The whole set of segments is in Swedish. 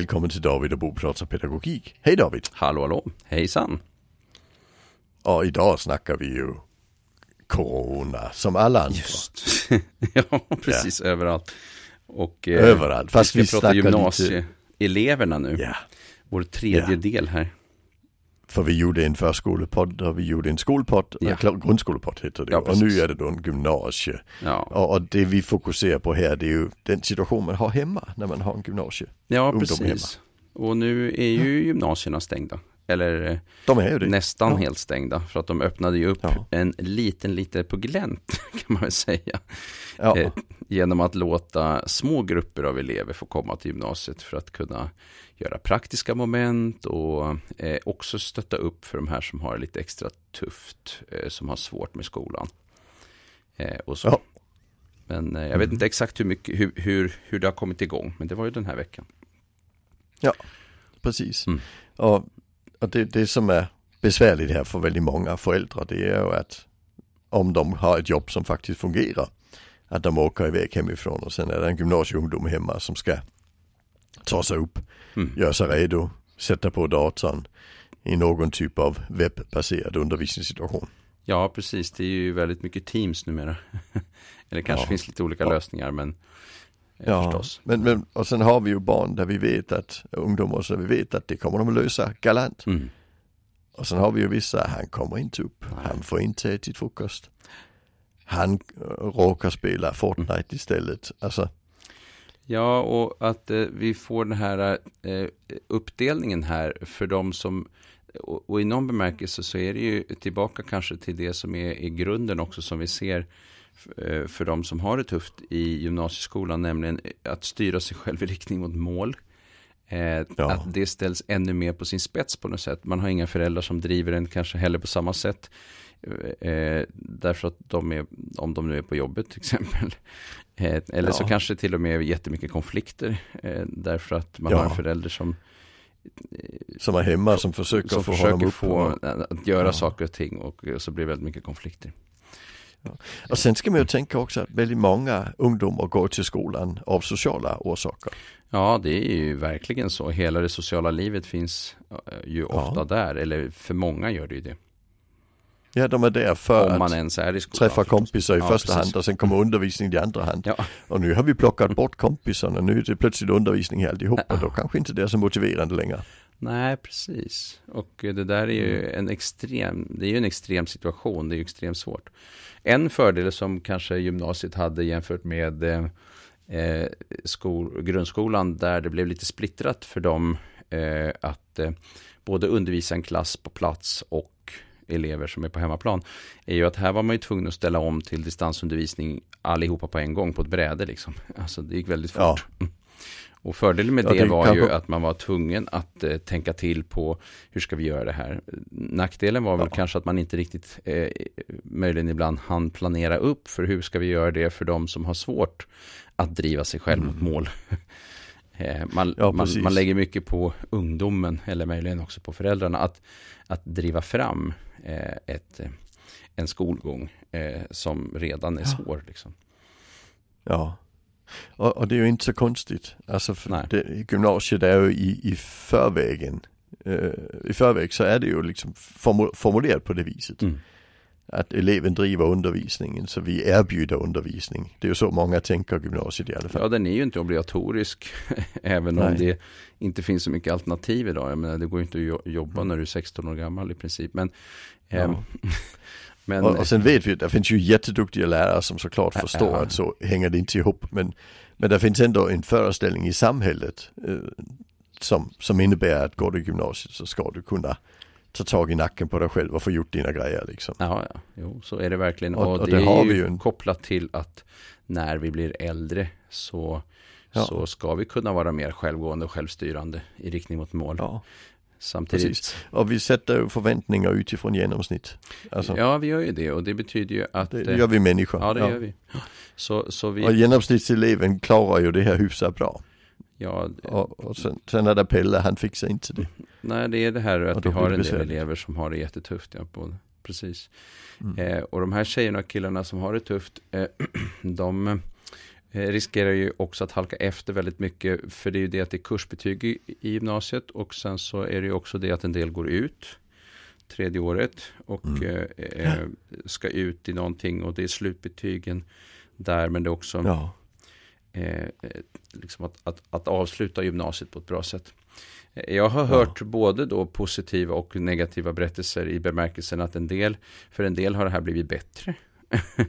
välkommen till David och Bo pratar pedagogik. Hej David! Hallå hallå, hejsan! Och idag snackar vi ju Corona som alla andra. Just, ja precis ja. överallt. Och, eh, överallt, fast vi, ska vi prata gymnasieeleverna nu. Ja. Vår tredje ja. del här. För vi gjorde en förskolepodd och vi gjorde en skolpodd, ja. grundskolepodd heter det. Ja, och nu är det då en gymnasie. Ja. Och, och, det vi fokuserar på här det är ju den situation man har hemma när man har en gymnasie. Ja, precis. Hemma. Och nu är ju gymnasierna stängda. Eller nästan ja. helt stängda. För att de öppnade ju upp ja. en liten, lite på glänt kan man väl säga. Ja. Eh, genom att låta små grupper av elever få komma till gymnasiet för att kunna göra praktiska moment och eh, också stötta upp för de här som har lite extra tufft, eh, som har svårt med skolan. Eh, och så. Ja. Men eh, jag vet mm. inte exakt hur, mycket, hur, hur, hur det har kommit igång, men det var ju den här veckan. Ja, precis. Mm. Och, och det, det som är besvärligt här för väldigt många föräldrar, det är ju att om de har ett jobb som faktiskt fungerar, att de åker iväg hemifrån och sen är det en gymnasieungdom hemma som ska ta sig upp, mm. göra sig redo, sätta på datorn i någon typ av webbaserad undervisningssituation. Ja, precis. Det är ju väldigt mycket Teams numera. Eller kanske ja. finns lite olika ja. lösningar, men Ja, förstås. Men, men och sen har vi ju barn där vi vet att, ungdomar så vi vet att det kommer de att lösa galant. Mm. Och sen har vi ju vissa, han kommer inte upp, Nej. han får inte äta frukost. Han eh, råkar spela Fortnite mm. istället. Alltså, Ja, och att eh, vi får den här eh, uppdelningen här för de som och, och, i någon bemärkelse så är det ju tillbaka kanske till det som är i grunden också som vi ser för de som har det tufft i gymnasieskolan, nämligen att styra sig själv i riktning mot mål. Eh, ja. Att det ställs ännu mer på sin spets på något sätt. Man har inga föräldrar som driver en kanske heller på samma sätt. Eh, därför att de är, om de nu är på jobbet till exempel. Eh, eller ja. så kanske till och med jättemycket konflikter. Eh, därför att man ja. har en förälder som som är hemma som försöker som få försöker honom få och, att göra saker och ting och så blir det väldigt mycket konflikter. Ja. Och sen ska man ju tänka också att väldigt många ungdomar går till skolan av sociala orsaker. Ja, det är ju verkligen så. Hela det sociala livet finns ju ofta ja. där, eller för många gör det ju det. Ja, de är där för Om i skolan, träffa kompisar i ja, första precis. hand och sen kommer undervisning i andra hand. Ja. Och nu har vi plockat bort kompisarna, nu är det plötsligt undervisning i alltihopa. Ja. Då kanske inte det är så motiverande längre. Nej, precis. Och det där är ju mm. en extrem, det är ju en extrem situation, det är ju extremt svårt. En fördel som kanske gymnasiet hade jämfört med eh, skol, grundskolan, där det blev lite splittrat för dem eh, att eh, både undervisa en klass på plats och elever som är på hemmaplan, är ju att här var man ju tvungen att ställa om till distansundervisning allihopa på en gång på ett bräde liksom. Alltså det gick väldigt fort. Ja. Och fördelen med ja, det, det var ju att man var tvungen att eh, tänka till på hur ska vi göra det här. Nackdelen var väl ja. kanske att man inte riktigt eh, möjligen ibland hann planera upp för hur ska vi göra det för de som har svårt att driva sig själv mm. mot mål. Eh, man, ja, man, man, lägger mycket på ungdomen eller möjligen också på föräldrarna att, att driva fram eh, ett, en skolgång eh, som redan är svår. Liksom. Ja, och, och, det är ju inte så konstigt. Alltså det, gymnasiet är ju i, i förvägen, eh, i förväg så är det ju liksom formulerat på det viset. Mm att eleven driver undervisningen så vi erbjuder undervisning. Det är ju så många tänker gymnasiet i alla fall. Ja den är ju inte obligatorisk även Nej. om det inte finns så mycket alternativ idag. Jag menar, det går ju inte att jobba när du är 16 år gammal i princip. Men, ja. men och, och sen vet vi att det finns ju jätteduktiga lärare som såklart förstår ja. att så hänger det inte ihop. Men, men det finns ändå en föreställning i samhället eh, som, som innebär att går du gymnasiet så ska du kunna ta tag i nacken på dig själv och få gjort dina grejer liksom. Ja, ja. Jo, så är det verkligen. Och, och, och det, det, har är vi ju kopplat till att när vi blir äldre så, ja. så ska vi kunna vara mer självgående och självstyrande i riktning mot mål. Ja. Samtidigt. Precis. Och vi sätter förväntningar utifrån genomsnitt. Alltså. Ja, vi gör ju det och det betyder ju att Det gör vi människor. Ja, det ja. gör vi. Så, så vi. Och genomsnittseleven klarar ju det här hyfsat bra. Ja, och, och sen, sen är det Pelle, han fixar inte det. Nej, det är det här att vi har en del elever som har det jättetufft. Ja, både, precis. Mm. Eh, och de här tjejerna och killarna som har det tufft, eh, de eh, riskerar ju också att halka efter väldigt mycket. För det är ju det att det är kursbetyg i, i gymnasiet och sen så är det ju också det att en del går ut tredje året och mm. eh, eh ska ut i någonting och det är slutbetygen där men det är också ja. eh, liksom att, att, att, avsluta gymnasiet på ett bra sätt. Eh, jag har hört ja. både då positiva och negativa berättelser i bemärkelsen att en del, för en del har det här blivit bättre.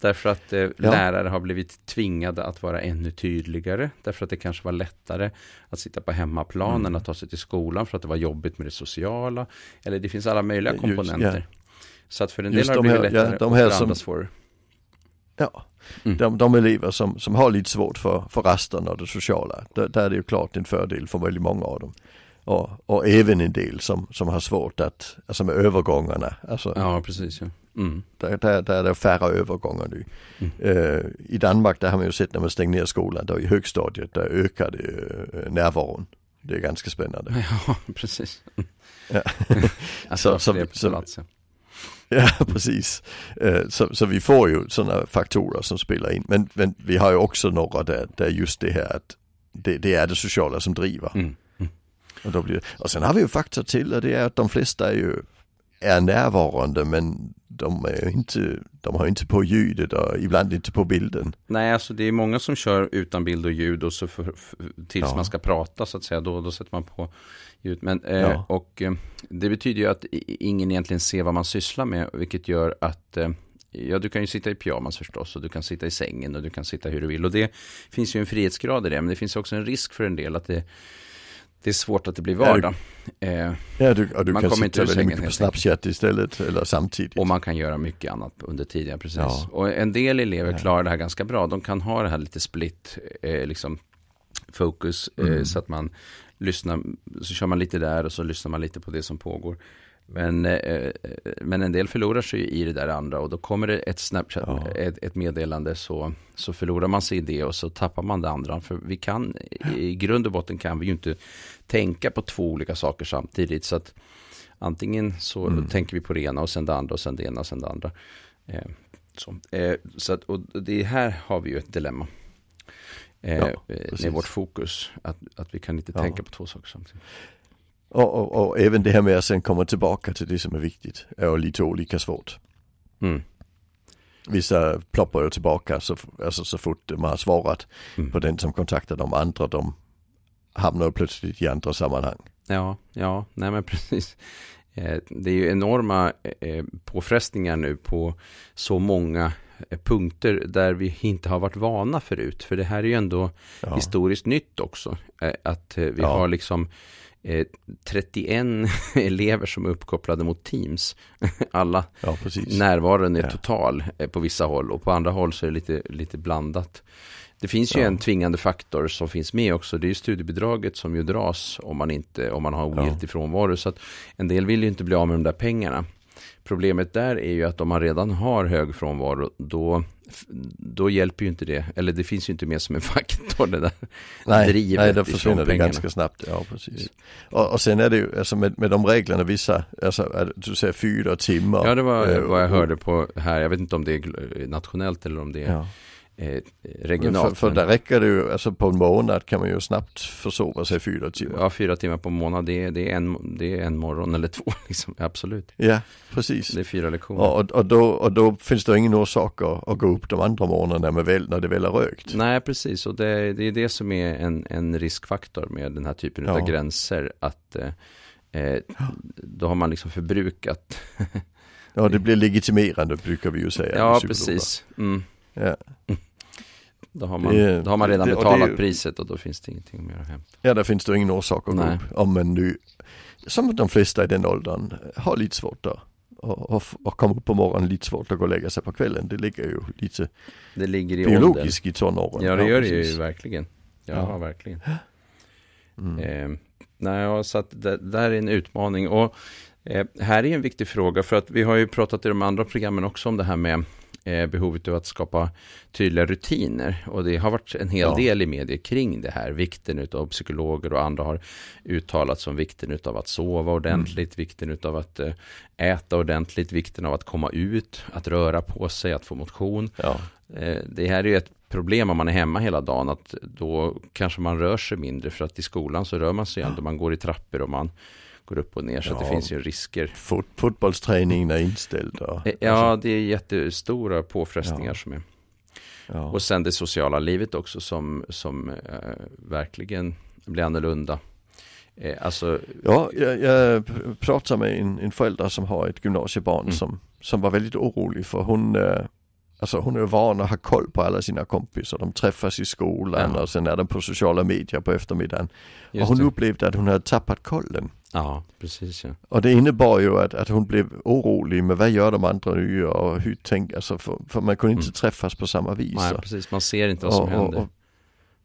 Därför att eh, ja. lärare har blivit tvingade att vara ännu tydligare. Därför att det kanske var lättare att sitta på hemmaplan mm. än att ta sig till skolan för att det var jobbigt med det sociala. Eller det finns alla möjliga komponenter. Just, ja. Så att för en del har det blivit här, lättare ja, de här och för andra svårare. Ja, mm. de, de elever som, som har lite svårt för, för resten av det sociala, där, där är det ju klart en fördel för väldigt många av dem. Och, och även en del som, som har svårt att, alltså med övergångarna. Alltså, ja, precis. Ja. Mm. Där, där, där är det färre övergångar nu. Mm. Uh, I Danmark där har man ju sett när man stänger ner skolan, där i högstadiet, där ökar det uh, närvaron. Det är ganska spännande. Ja, precis. Ja. alltså, så, så, plats, ja. Ja, precis. Uh, så, så vi får ju sådana faktorer som spelar in. Men, men vi har ju också några där, där just det här att det, det är det sociala som driver. Mm. Mm. Och, då blir, och sen har vi ju faktor till och det är att de flesta är ju är närvarande men de, är inte, de har inte på ljudet och ibland inte på bilden. Nej, alltså det är många som kör utan bild och ljud och så för, för, tills ja. man ska prata så att säga, då, då sätter man på ljud. Men, eh, ja. Och eh, det betyder ju att ingen egentligen ser vad man sysslar med, vilket gör att eh, Ja, du kan ju sitta i pyjamas förstås och du kan sitta i sängen och du kan sitta hur du vill. Och det finns ju en frihetsgrad i det, men det finns också en risk för en del att det det är svårt att det blir vardag. Ja, du, ja, du, du man kan kommer sitta väldigt mycket på Snapchat istället eller samtidigt. Och man kan göra mycket annat under tiden, precis. Ja. Och en del elever klarar det här ganska bra. De kan ha det här lite split, eh, liksom fokus, eh, mm. så att man lyssnar, så kör man lite där och så lyssnar man lite på det som pågår. Men, eh, men en del förlorar sig i det där andra och då kommer det ett Snapchat, ja. ett, ett, meddelande så, så förlorar man sig i det och så tappar man det andra. För vi kan, i grund och botten kan vi ju inte tänka på två olika saker samtidigt. Så att antingen så mm. tänker vi på det ena och sen det andra och sen det ena och sen det andra. Eh, så eh, så att, och det här har vi ju ett dilemma. Eh, ja, med vårt fokus, att, att vi kan inte ja. tänka på två saker samtidigt. Och, och, och, även det här med att sen komma tillbaka till det som är viktigt är ju lite olika svårt. Mm. Vissa ploppar ju tillbaka så, alltså så fort man har svarat mm. på den som kontaktar de andra. De hamnar plötsligt i andra sammanhang. Ja, ja, nej men precis. Eh, det är ju enorma eh, påfrestningar nu på så många eh, punkter där vi inte har varit vana förut. För det här är ju ändå ja. historiskt nytt också. Att vi ja. har liksom 31 elever som är uppkopplade mot Teams. Alla ja, närvaron är ja. total på vissa håll och på andra håll så är det lite, lite blandat. Det finns ju ja. en tvingande faktor som finns med också. Det är ju studiebidraget som ju dras om man, inte, om man har ogiltig ja. frånvaro. Så att en del vill ju inte bli av med de där pengarna. Problemet där är ju att om man redan har hög frånvaro, då, då hjälper ju inte det. Eller det finns ju inte med som en faktor det där nej, drivet Nej, då försvinner det ganska snabbt. Ja, precis. Och, och sen är det ju, alltså med, med de reglerna vissa, alltså du säger fyra timmar. Ja, det var äh, vad jag hörde på här. Jag vet inte om det är nationellt eller om det är ja eh, regionalt. För, för där räcker det ju, alltså på en månad kan man ju snabbt försova sig fyra timmar. Ja, fyra timmar på en månad, det är, det är, en, det är en morgon eller två, liksom. absolut. Ja, precis. Det är fyra lektioner. Och, och, då, och då finns det ingen orsak att, att gå upp de andra morgnarna med väl, när det väl är rökt. Nej, precis, och det, det är det som är en, en riskfaktor med den här typen ja. av gränser, att eh, eh då har man liksom förbrukat Ja, det blir legitimerande brukar vi ju säga. Ja, precis. Mm. Ja. Då har man, då har man redan det, betalat det, priset och då finns det ingenting mer att hämta. Ja, där finns det ingen orsak att gå upp. Om man nu, som de flesta i den åldern, har lite svårt då. Och, och, och komma upp på morgonen lite svårt att gå och lägga sig på kvällen. Det ligger ju lite det ligger i biologiskt åldern. i tonåren. Ja, det gör det ju verkligen. Ja, ja. verkligen. Mm. Eh, nej, så att det där är en utmaning. Och eh, här är en viktig fråga för att vi har ju pratat i de andra programmen också om det här med behovet av att skapa tydliga rutiner. Och det har varit en hel ja. del i media kring det här. Vikten av psykologer och andra har uttalat som vikten av att sova ordentligt, mm. vikten av att eh, äta ordentligt, vikten av att komma ut, att röra på sig, att få motion. Ja. Eh, det här är ju ett problem om man är hemma hela dagen att då kanske man rör sig mindre för att i skolan så rör man sig ändå, man går i trappor och man går upp och ner så ja, det finns ju risker. Fot fotbollsträningen är inställd. Och, eh, ja, alltså. det är jättestora påfrestningar ja. som är. Ja. Och sen det sociala livet också som, som eh, verkligen blir annorlunda. Eh, alltså... Ja, jag, jag pratade med en, en förälder som har ett gymnasiebarn mm. som, som var väldigt orolig för hon eh, Alltså hon är van att ha koll på alla sina kompisar. De träffas i skolan ja. och sen är de på sociala medier på eftermiddagen. Just och hon det. upplevde att hon hade tappat kollen. Ja, precis ja. Och det innebar ju att, att hon blev orolig med vad gör de andra nu och hur tänker, alltså för, för man kunde inte mm. träffas på samma vis. Nej, precis, man ser inte vad som och, händer.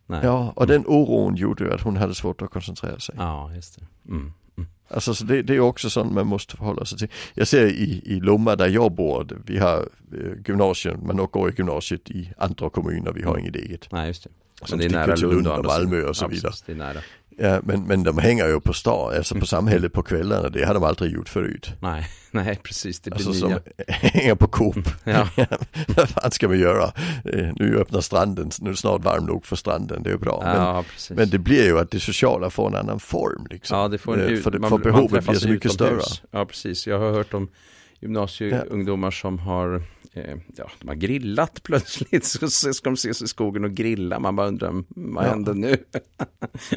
Och, ja, och den oron gjorde att hon hade svårt att koncentrera sig. Ja, just det. Mm. Mm. Alltså så det, det, är också sånt man måste förhålla sig till. Jag ser i, i Lomma där jag bor, vi har eh, gymnasium, man går i gymnasiet i andra kommuner, vi har mm. inget eget. Nej, just det. Men det är nära Lund och Malmö och så vidare. Precis, det är nära. Ja, men, men de hänger ju på stan, alltså på mm. samhället på kvällarna. Det har de aldrig gjort förut. Nej, nej precis. Det blir alltså nya. som hänger på Coop. Ja. Vad fan ska vi göra? Eh, nu öppnar stranden, nu är det snart varmt nog för stranden, det är bra. Ja, men, men, det blir ju att det sociala får en annan form liksom. Ja, det får en, eh, för, man, för behovet blir så mycket större. Ja, precis. Jag har hört om gymnasieungdomar som har eh, ja, de har grillat plötsligt. Så ska de ses i skogen och grilla. Man bara undrar, vad ja. händer nu?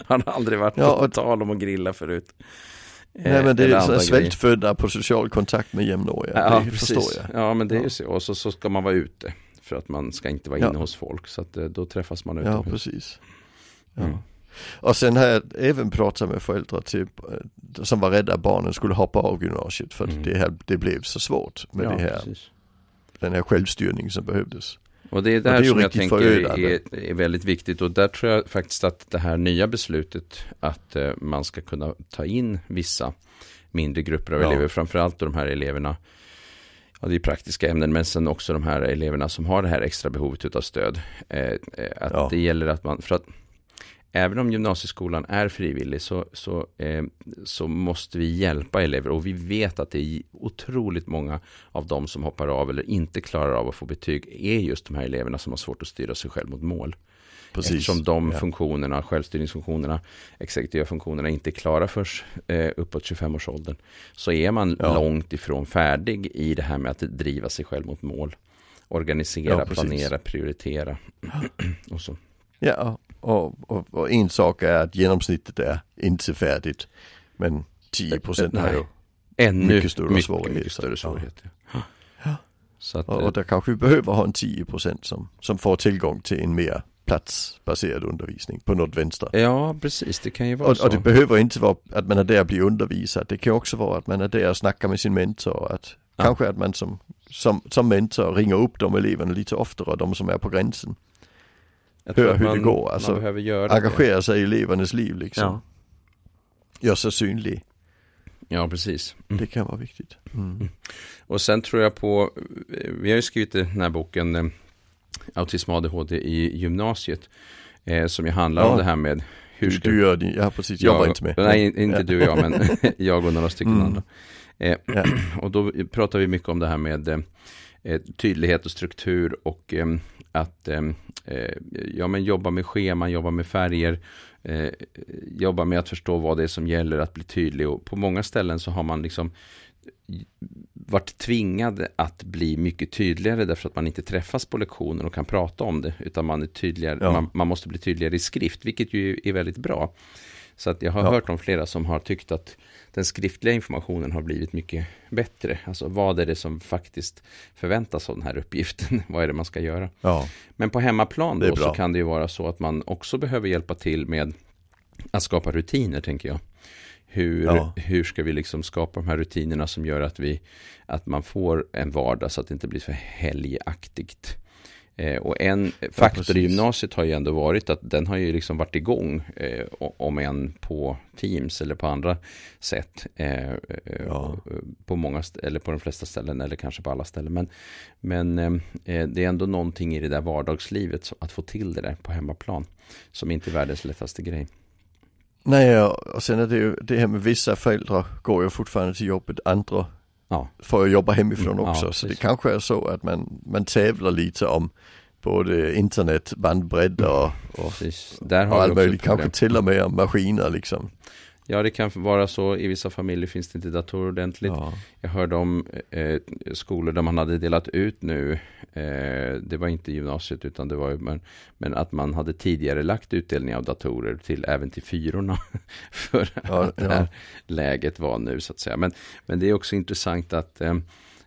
Han har aldrig varit ja, på tal om att grilla förut. Nej men det är så svältfödda på social kontakt med jämnåriga. Ja, det precis. förstår jag. Ja men det är ju så. Och så, så ska man vara ute. För att man ska inte vara inne hos folk. Så att eh, då träffas man utomhus. Ja precis. Ja. Mm. Och sen har jag även pratat med föräldrar typ, som var rädda att barnen skulle hoppa av gymnasiet för mm. det, här, det blev så svårt med ja, det här precis den här självstyrning som behövdes. Och det är där det är som jag tänker är, är, väldigt viktigt och där tror jag faktiskt att det här nya beslutet att eh, man ska kunna ta in vissa mindre grupper av ja. elever, framförallt de här eleverna Ja, det är praktiska ämnen, men sen också de här eleverna som har det här extra behovet av stöd. Eh, eh att ja. det gäller att man, för att även om gymnasieskolan är frivillig så, så, eh, så måste vi hjälpa elever och vi vet att det är otroligt många av dem som hoppar av eller inte klarar av att få betyg är just de här eleverna som har svårt att styra sig själv mot mål. Precis. Eftersom de ja. funktionerna, självstyrningsfunktionerna, exekutiva funktionerna inte är klara först eh, uppåt 25-årsåldern så är man ja. långt ifrån färdig i det här med att driva sig själv mot mål. Organisera, ja, planera, prioritera och så. Ja, och, och, och, en sak är att genomsnittet är inte färdigt. Men 10 procent har ju Ännu mycket större mycket, svårigheter. Mycket större svårigheter. Ja. Ja. Så att, och, och där kanske vi behöver ha en 10 procent som, som får tillgång till en mer platsbaserad undervisning på något vänster. Ja, precis. Det kan ju vara och, så. Och det behöver inte vara att man är där och blir undervisad. Det kan också vara att man är där och snackar med sin mentor. Att ja. Kanske att man som, som, som mentor ringer upp de eleverna lite oftare, de som är på gränsen. Jag hur man, det går. Alltså, engagera sig i elevernas liv liksom. Ja. Gör sig synlig. Ja, precis. Mm. Det kan vara viktigt. Mm. mm. Och sen tror jag på, vi har ju skrivit den här boken eh, Autism och ADHD i gymnasiet. Eh, som ju handlar ja. om det här med hur ska... Du gör det, ja precis, jag, jag var inte med. Nej, inte du och jag, men jag och några stycken mm. andra. Eh, ja. Och då pratar vi mycket om det här med eh, tydlighet och struktur och eh, att eh, eh, ja, men jobba med scheman, jobba med färger, eh, jobba med att förstå vad det är som gäller, att bli tydlig. Och på många ställen så har man liksom varit tvingad att bli mycket tydligare därför att man inte träffas på lektioner och kan prata om det. Utan man, är tydligare, ja. man, man, måste bli tydligare i skrift, vilket ju är väldigt bra. Så att jag har ja. hört om flera som har tyckt att den skriftliga informationen har blivit mycket bättre. Alltså vad är det som faktiskt förväntas av den här uppgiften? vad är det man ska göra? Ja. Men på hemmaplan då så kan det ju vara så att man också behöver hjälpa till med att skapa rutiner, tänker jag. Hur, ja. hur ska vi liksom skapa de här rutinerna som gör att, vi, att man får en vardag så att det inte blir för helgaktigt. Eh, och en faktor ja, i gymnasiet har ju ändå varit att den har ju liksom varit igång, eh, om än på Teams eller på andra sätt. Eh, eh ja. På många, eller på de flesta ställen, eller kanske på alla ställen. Men, men eh, det är ändå någonting i det där vardagslivet, att få till det där på hemmaplan, som inte är världens lättaste grej. Nej, och sen är det ju det här med vissa föräldrar går ju fortfarande till jobbet, andra ja. får jobba hemifrån mm, också. Ja, så det kanske är så att man, man tävlar lite om både internet, bandbredd och, och, och allt möjligt, kanske till och med maskiner liksom. Ja, det kan vara så. I vissa familjer finns det inte datorer ordentligt. Ja. Jag hörde om eh, skolor där man hade delat ut nu, eh, det var inte gymnasiet utan det var men, men att man hade tidigare lagt utdelning av datorer till även till fyrorna. för ja, att det här läget var nu så att säga. Men, men det är också intressant att eh,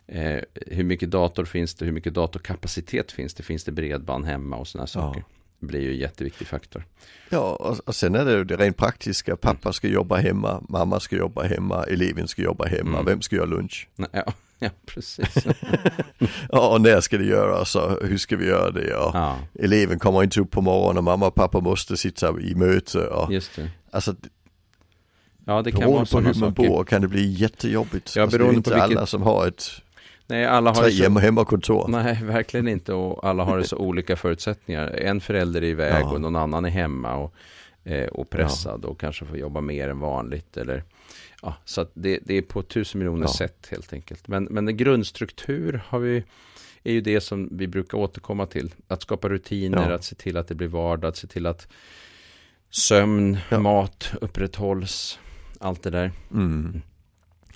eh, hur mycket dator finns det, hur mycket datorkapacitet finns det, finns det bredband hemma och sådana saker. Ja blir ju en jätteviktig faktor. Ja, och, och sen är det ju det rent praktiska. Pappa ska jobba hemma, mamma ska jobba hemma, eleven ska jobba hemma. Mm. Vem ska göra lunch? Ja, ja precis. ja, och när ska det göras och hur ska vi göra det? Och ja. Eleven kommer inte upp på morgonen och mamma och pappa måste sitta i möte. Och, Just det. Alltså, Ja, det kan vara på hur man bor kan det bli jättejobbigt. Ja, alltså, det är inte vilket... alla som har ett Nej, alla har tre så... hemmakontor. Nej, verkligen inte och alla har så olika förutsättningar. En förälder är iväg ja. och någon annan är hemma och, eh, och pressad ja. och kanske får jobba mer än vanligt. Eller, ja, så det, det, är på tusen miljoner ja. sätt helt enkelt. Men, men grundstruktur har vi är ju det som vi brukar återkomma till. Att skapa rutiner, att se till att det blir vardag, att se till att sömn, mat upprätthålls, allt det där. Mm.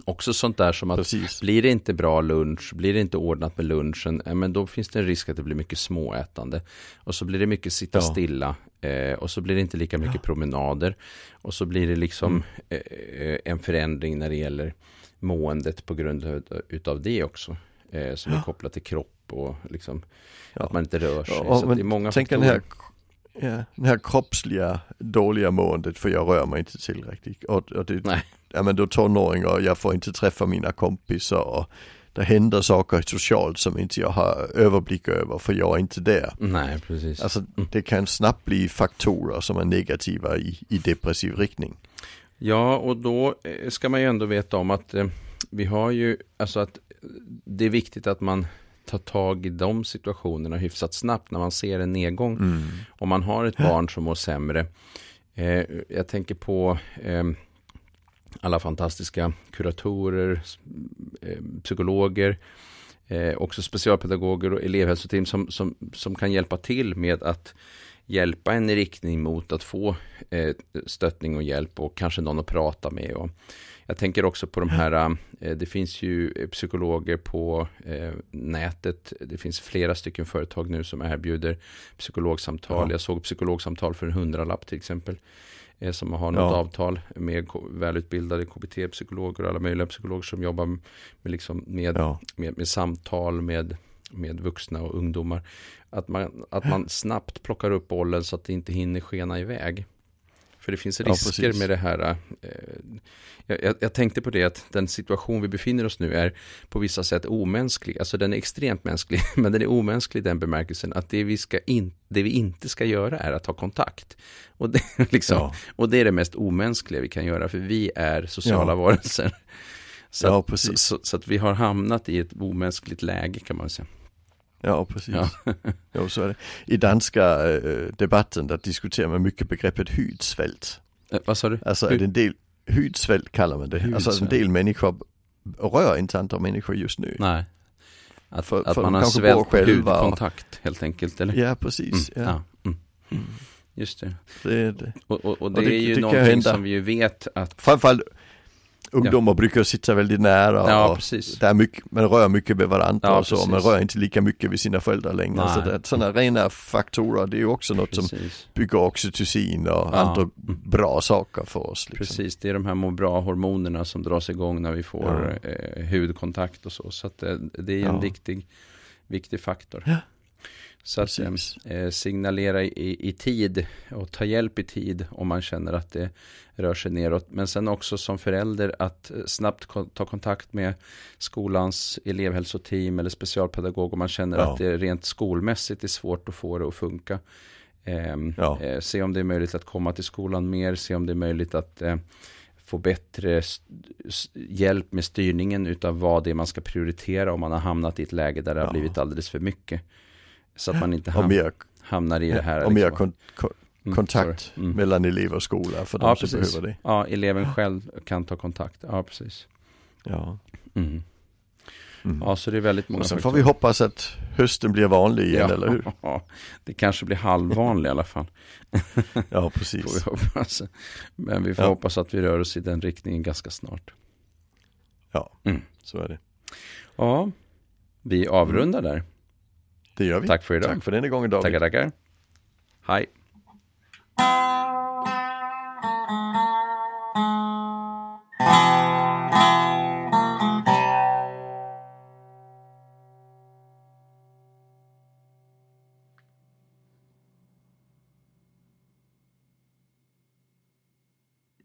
Också sånt där som att Precis. blir det inte bra lunch, blir det inte ordnat med lunchen, eh, men då finns det en risk att det blir mycket småätande. Och så blir det mycket sitta ja. stilla eh, och så blir det inte lika mycket ja. promenader. Och så blir det liksom mm. eh, en förändring när det gäller måendet på grund av, utav det också. Eh, som ja. är kopplat till kropp och liksom att man inte rör sig. så det är många tänk faktorer. Den här Ja, den här kroppsliga dåliga måendet för jag rör mig inte tillräckligt. Och, och det, Nej ja men då tonåringar jag får inte träffa mina kompisar och det händer saker socialt som inte jag har överblick över för jag är inte där. Nej, precis. Alltså mm. det kan snabbt bli faktorer som är negativa i, i depressiv riktning. Ja, och då eh, ska man ju ändå veta om att eh, vi har ju, alltså att det är viktigt att man tar tag i de situationerna hyfsat snabbt när man ser en nedgång. Mm. Om man har ett barn som mår sämre. Eh, jag tänker på eh, alla fantastiska kuratorer, eh, psykologer, eh, också specialpedagoger och elevhälsoteam som, som, som kan hjälpa till med att hjälpa en i riktning mot att få eh, stöttning och hjälp och kanske någon att prata med. Och jag tänker också på de här, det finns ju psykologer på nätet, det finns flera stycken företag nu som erbjuder psykologsamtal. Ja. Jag såg psykologsamtal för en hundralapp till exempel. Som har något ja. avtal med välutbildade KBT-psykologer och alla möjliga psykologer som jobbar med, liksom med, ja. med, med, samtal med, med vuxna och ungdomar. Att man, att man snabbt plockar upp bollen så att det inte hinner skena iväg. För det finns risker ja, med det här. Eh, jag, jag, tänkte på det att den situation vi befinner oss nu är på vissa sätt omänsklig. Alltså den är extremt mänsklig, men den är omänsklig i den bemärkelsen att det vi, ska in, det vi inte ska göra är att ha kontakt. Och det, liksom, ja. och det är det mest omänskliga vi kan göra, för vi är sociala ja. varelser. Så, ja, att, så, så, att vi har hamnat i ett omänskligt läge kan man säga. Ja, precis. Ja. jo, så är det. I danska äh, debatten där diskuterar man mycket begreppet hydsvält. Äh, vad sa du? Alltså Hy en del, hydsvält kallar man det. Hydsvält. Alltså en del människor rör inte andra människor just nu. Nej. Att, för, att för man har svält hudkontakt helt enkelt eller? Ja, precis. Mm. Ja. Mm. Mm. Just det. det, det. Och, och, och, det, och det är ju någonting som vi ju vet att Framförallt ungdomar ja. brukar sitta väldigt nära ja, och precis. Det är mycket, man rör mycket med varandra ja, och så, man rör inte lika mycket vid sina föräldrar längre. Nej. Så det, sådana rena faktorer, det är ju också något precis. som bygger oxytocin och ja. andra bra saker för oss. Liksom. Precis, det är de här må bra-hormonerna som dras igång när vi får eh, hudkontakt och så. Så att, eh, det är en viktig, viktig faktor. Så att eh, signalera i, i, tid och ta hjälp i tid om man känner att det rör sig neråt. Men sen också som förälder att eh, snabbt ta kontakt med skolans elevhälsoteam eller specialpedagog om man känner ja. att det rent skolmässigt är svårt att få det att funka. Eh, ja. eh, se om det är möjligt att komma till skolan mer, se om det är möjligt att eh, få bättre hjälp med styrningen utav vad det är man ska prioritera om man har hamnat i ett läge där det ja. har blivit alldeles för mycket. Så att man inte ham mer, hamnar i det här. Och liksom. kon kon mm, kontakt mm, mellan elev och skola för de ja, som precis. behöver det. Ja, eleven själv kan ta kontakt. Ja, precis. Ja. Mm. Mm. Ja, så det är väldigt många Och sen faktorer. får vi hoppas att hösten blir vanlig igen, ja, eller hur? Ja, det kanske blir halvvanlig i alla fall. ja, precis. vi. Men vi får ja. hoppas att vi rör oss i den riktningen ganska snart. Ja, mm. så är det. Ja, vi avrundar där. Det gör vi. Tack för idag. Tack för denna gången David. Tackar, tackar. Hej.